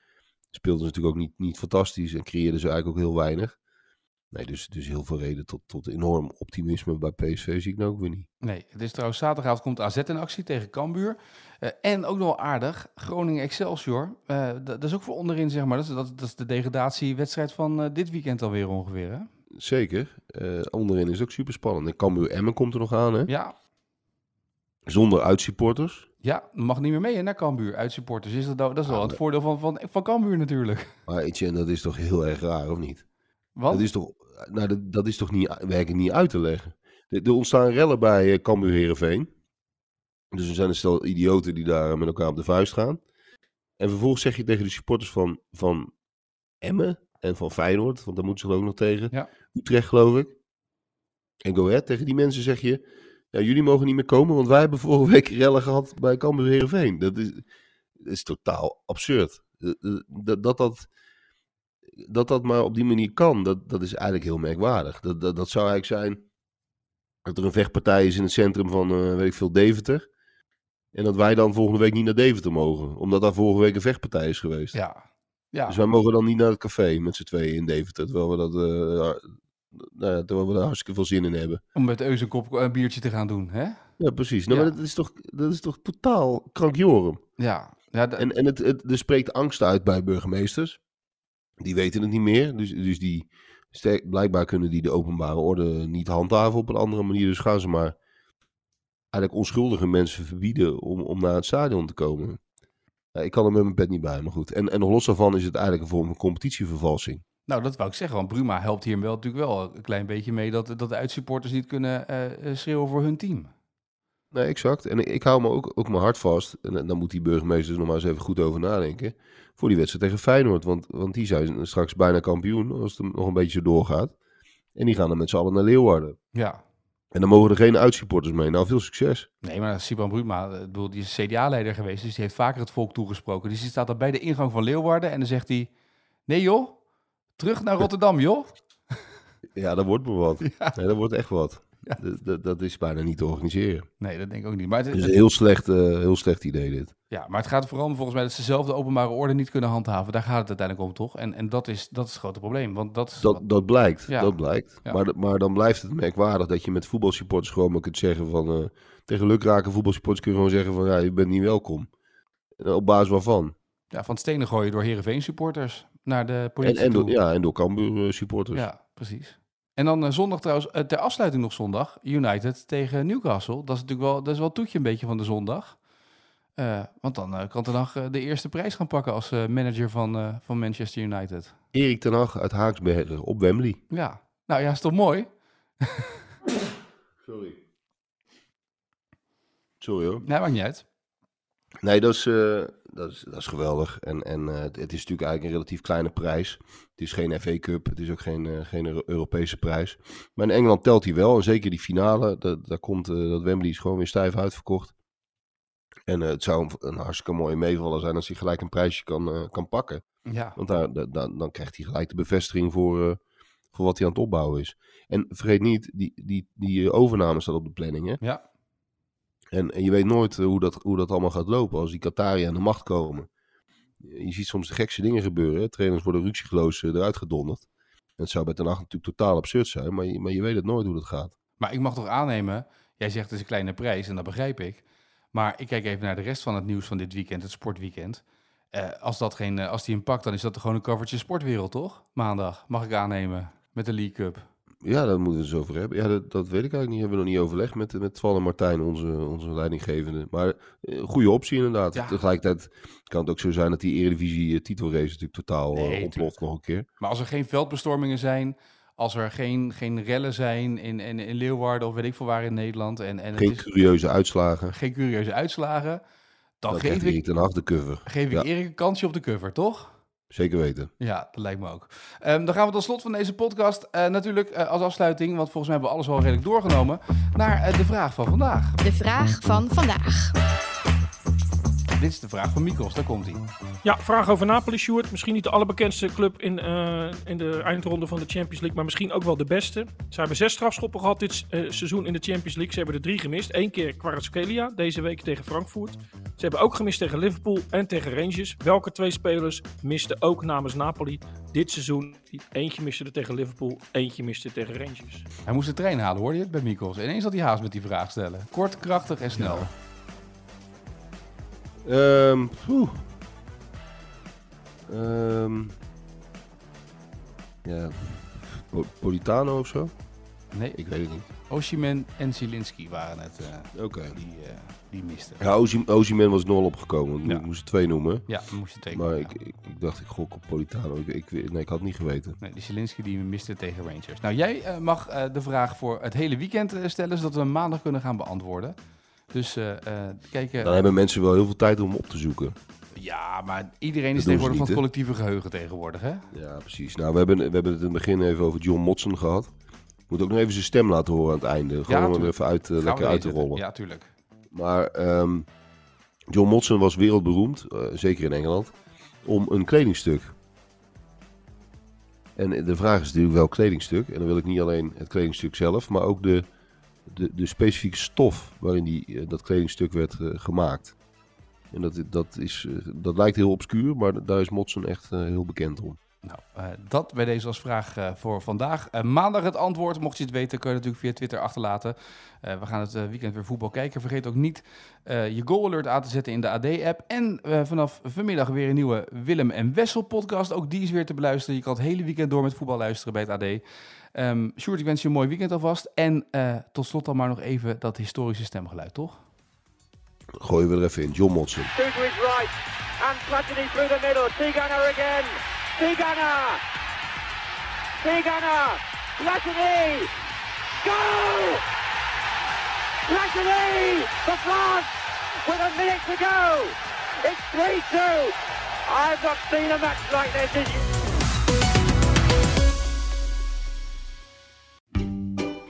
speelden ze natuurlijk ook niet, niet fantastisch. En creëerden ze eigenlijk ook heel weinig. Nee, dus, dus heel veel reden tot, tot enorm optimisme bij PSV zie ik nou ook weer niet. Nee, het is trouwens zaterdagavond komt AZ in actie tegen Cambuur. Eh, en ook nog wel aardig, Groningen Excelsior. Eh, dat, is ook voor onderin, zeg maar. Dat is, dat, dat is de degradatiewedstrijd van eh, dit weekend alweer ongeveer, hè? Zeker. Onderin is ook super spannend. En Cambuur Emmen komt er nog aan, hè? Ja, Zonder uitsupporters. ja, mag niet meer mee hè, naar Cambuur, uitsupporters. Is dat, nou- dat is wel Ah, het voordeel van, van, van Cambuur natuurlijk. Maar Etienne, dat is toch heel erg raar, of niet? Dat is toch, nou, dat, dat is toch niet, werkelijk niet uit te leggen. Er, er ontstaan rellen bij uh, Cambuur Heerenveen. Dus er zijn een stel idioten die daar met elkaar op de vuist gaan. En vervolgens zeg je tegen de supporters van, van Emmen en van Feyenoord, want daar moeten ze er ook nog tegen. Ja. Utrecht, geloof ik. En Go Ahead, tegen die mensen zeg je... Ja, jullie mogen niet meer komen, want wij hebben vorige week rellen gehad bij Cambuur Heerenveen. Dat is, dat is totaal absurd. Eh, eh, Dat dat, dat, dat dat maar op die manier kan, dat, dat is eigenlijk heel merkwaardig. Dat, dat, dat zou eigenlijk zijn dat er een vechtpartij is in het centrum van, eh, weet ik veel, Deventer. En dat wij dan volgende week niet naar Deventer mogen. Omdat daar vorige week een vechtpartij is geweest. ja, ja, Dus wij mogen dan niet naar het café met z'n tweeën in Deventer. Terwijl we, dat, eh, nou ja, terwijl we daar hartstikke veel zin in hebben. om met Eus een kop een biertje te gaan doen, hè? Ja, precies. Nou, Ja. maar dat is toch, dat is toch totaal krankjorum. Ja, ja En, en het, het, er spreekt angst uit bij burgemeesters. Die weten het niet meer. Dus, dus die, sterk, blijkbaar kunnen die de openbare orde niet handhaven op een andere manier. Dus gaan ze maar eigenlijk onschuldige mensen verbieden om, om naar het stadion te komen. Ja, ik kan er met mijn pet niet bij, maar goed. En, en los daarvan is het eigenlijk een vorm van competitievervalsing. nou dat wou ik zeggen, want Bruma helpt hier wel, natuurlijk wel een klein beetje mee dat, dat de uitsupporters niet kunnen eh, eh, schreeuwen voor hun team. Nee, exact. En ik, ik hou me ook, ook mijn hart vast. En dan moet die burgemeester er nog maar eens even goed over nadenken. Voor die wedstrijd tegen Feyenoord. Want, want die zijn straks bijna kampioen. Als het nog een beetje doorgaat. En die gaan dan met z'n allen naar Leeuwarden. Ja, En dan mogen er geen uitsupporters mee. Nou, veel succes. Nee, maar Siban Bruma, eh, bedoel, die is CDA-leider geweest, dus die heeft vaker het volk toegesproken. Dus die staat dan bij de ingang van Leeuwarden en dan zegt hij, nee joh, terug naar Rotterdam joh. Ja, dat wordt me wat. Ja. Nee, dat wordt echt wat. Ja. Dat, dat, is bijna niet te organiseren. Nee, dat denk ik ook niet. Maar het, is een heel slecht, eh, heel slecht idee dit. ja, maar het gaat vooral om volgens mij dat ze zelf de openbare orde niet kunnen handhaven. Daar gaat het uiteindelijk om, toch? En, en dat, is, dat is het grote probleem. Want dat, wat- Dat, dat blijkt. Ja. Dat blijkt. Ja. Maar, maar dan blijft het merkwaardig dat je met voetbalsupporters gewoon maar kunt zeggen van... eh, tegen lukraken voetbalsupporters kun je gewoon zeggen van... Ja, je bent niet welkom. En op basis waarvan? ja, van stenen gooien door Heerenveen supporters naar de En, politie en, door, toe. ja, en door Cambuur eh, supporters. Ja, precies. En dan eh, zondag trouwens, eh, ter afsluiting nog zondag, United tegen Newcastle. Dat is natuurlijk wel, dat is wel toetje een beetje van de zondag. Eh, want dan kan Ten Hag de eerste prijs gaan pakken als manager van, van Manchester United. Erik ten Hag uit Haaksbergen op Wembley. Ja, nou ja, is toch mooi? Sorry. Sorry hoor. Nee, maakt niet uit. Nee, dat is, dat is, dat is geweldig. En, en eh, het, het is natuurlijk eigenlijk een relatief kleine prijs. Het is geen FA Cup, het is ook geen, eh, geen Euro- Europese prijs. Maar in Engeland telt hij wel. En zeker die finale, dat, daar komt, eh, dat Wembley is gewoon weer stijf uitverkocht. En het zou een, hartstikke mooie meevaller zijn als hij gelijk een prijsje kan, kan pakken. Ja, Want daar, da- da- dan krijgt hij gelijk de bevestiging voor, voor wat hij aan het opbouwen is. En vergeet niet, die, die, die overname staat op de planning. Hè? ja, En, je weet nooit eh, hoe, dat, hoe dat allemaal gaat lopen als die Qatari aan de macht komen. Je ziet soms de gekste dingen gebeuren. Trainers worden ruksigloos eh, eruit gedonderd. En het zou bij Ten Hag natuurlijk totaal absurd zijn, maar je, maar je weet het nooit hoe dat gaat. maar ik mag toch aannemen, Jij zegt het is een kleine prijs en dat begrijp ik. Maar ik kijk even naar de rest van het nieuws van dit weekend, het sportweekend. Eh, als, dat geen, als die hem pakt, dan is dat gewoon een covertje sportwereld, toch? Maandag, mag ik aannemen, met de League Cup. Ja, daar moeten we het eens over hebben. Ja, dat, dat weet ik eigenlijk niet. Hebben we nog niet overlegd met, met Van en Martijn, onze, onze leidinggevende. Maar eh, goede optie inderdaad. Ja. Tegelijkertijd kan het ook zo zijn dat die Eredivisie eh, natuurlijk totaal eh, Nee, ontploft nog een keer. Maar als er geen veldbestormingen zijn, als er geen, geen rellen zijn in, in, in Leeuwarden of weet ik veel waar in Nederland. En, en het Geen is curieuze uitslagen. geen curieuze uitslagen. Dan, Dan geef ik, ten de cover. geef ik. Erik een kansje op de cover, toch? Zeker weten. Ja, dat lijkt me ook. Ehm, dan gaan we tot slot van deze podcast eh, natuurlijk eh, als afsluiting, want volgens mij hebben we alles wel redelijk doorgenomen, naar eh, de vraag van vandaag. De vraag van vandaag. Dit is de vraag van Mikos, daar komt hij. Ja, vraag over Napoli, Sjoerd. Misschien niet de allerbekendste club in, eh, in de eindronde van de Champions League, maar misschien ook wel de beste. Ze hebben zes strafschoppen gehad dit eh, seizoen in de Champions League. Ze hebben er drie gemist. Eén keer Kvaratskhelia, deze week tegen Frankfurt. Ze hebben ook gemist tegen Liverpool en tegen Rangers. Welke twee spelers misten ook namens Napoli dit seizoen? Eentje miste er tegen Liverpool, eentje miste tegen Rangers. Hij moest de trein halen, hoorde je het bij Mikos? Ineens had hij haast met die vraag stellen. Kort, krachtig en snel. Poeh. Ehm, ja. Po- Politano of zo? Nee, Ik weet het niet. Oshimen en Zielinski waren het eh, Oké. die, eh, die misten. Ja, was nul opgekomen. Ja. Moest twee noemen. Ja, we moesten tekenen. Maar ja. ik, ik, ik dacht, ik gok op Politano. Ik, ik, nee, ik had het niet geweten. Nee, die Zielinski die miste tegen Rangers. Nou, jij eh, mag de vraag voor het hele weekend stellen, zodat we hem maandag kunnen gaan beantwoorden. Dus kijken. Dan hebben mensen wel heel veel tijd om op te zoeken. Ja, maar iedereen is tegenwoordig van het collectieve geheugen tegenwoordig, hè? Ja, precies. Nou, we hebben, we hebben het in het begin even over John Motson gehad. Moet ook nog even zijn stem laten horen aan het einde. Gewoon om er even uit, eh, lekker uit te rollen. Ja, tuurlijk. Maar ehm, John Motson was wereldberoemd, zeker in Engeland, om een kledingstuk. En de vraag is natuurlijk welk kledingstuk. En dan wil ik niet alleen het kledingstuk zelf, maar ook de, de, de specifieke stof waarin die, eh, dat kledingstuk werd eh, gemaakt. En dat, dat, is, eh, dat lijkt heel obscuur, maar daar is Motson echt heel bekend om. Nou, dat bij deze als vraag voor vandaag. Maandag het antwoord. Mocht je het weten, kun je natuurlijk via Twitter achterlaten. We gaan het weekend weer voetbal kijken. Vergeet ook niet je goal alert aan te zetten in de AD-app. En vanaf vanmiddag weer een nieuwe Willem en Wessel podcast. Ook die is weer te beluisteren. Je kan het hele weekend door met voetbal luisteren bij het AD. Ehm Sjoerd, ik wens je een mooi weekend alvast. En eh, tot slot dan maar nog even dat historische stemgeluid, toch? Gooien we er even in. John right, and Platini through the middle. Tigana again. Tigana. Tigana. Platini. Goal! Platini for France with a minute to go. It's 3-2. I've not seen a match like this.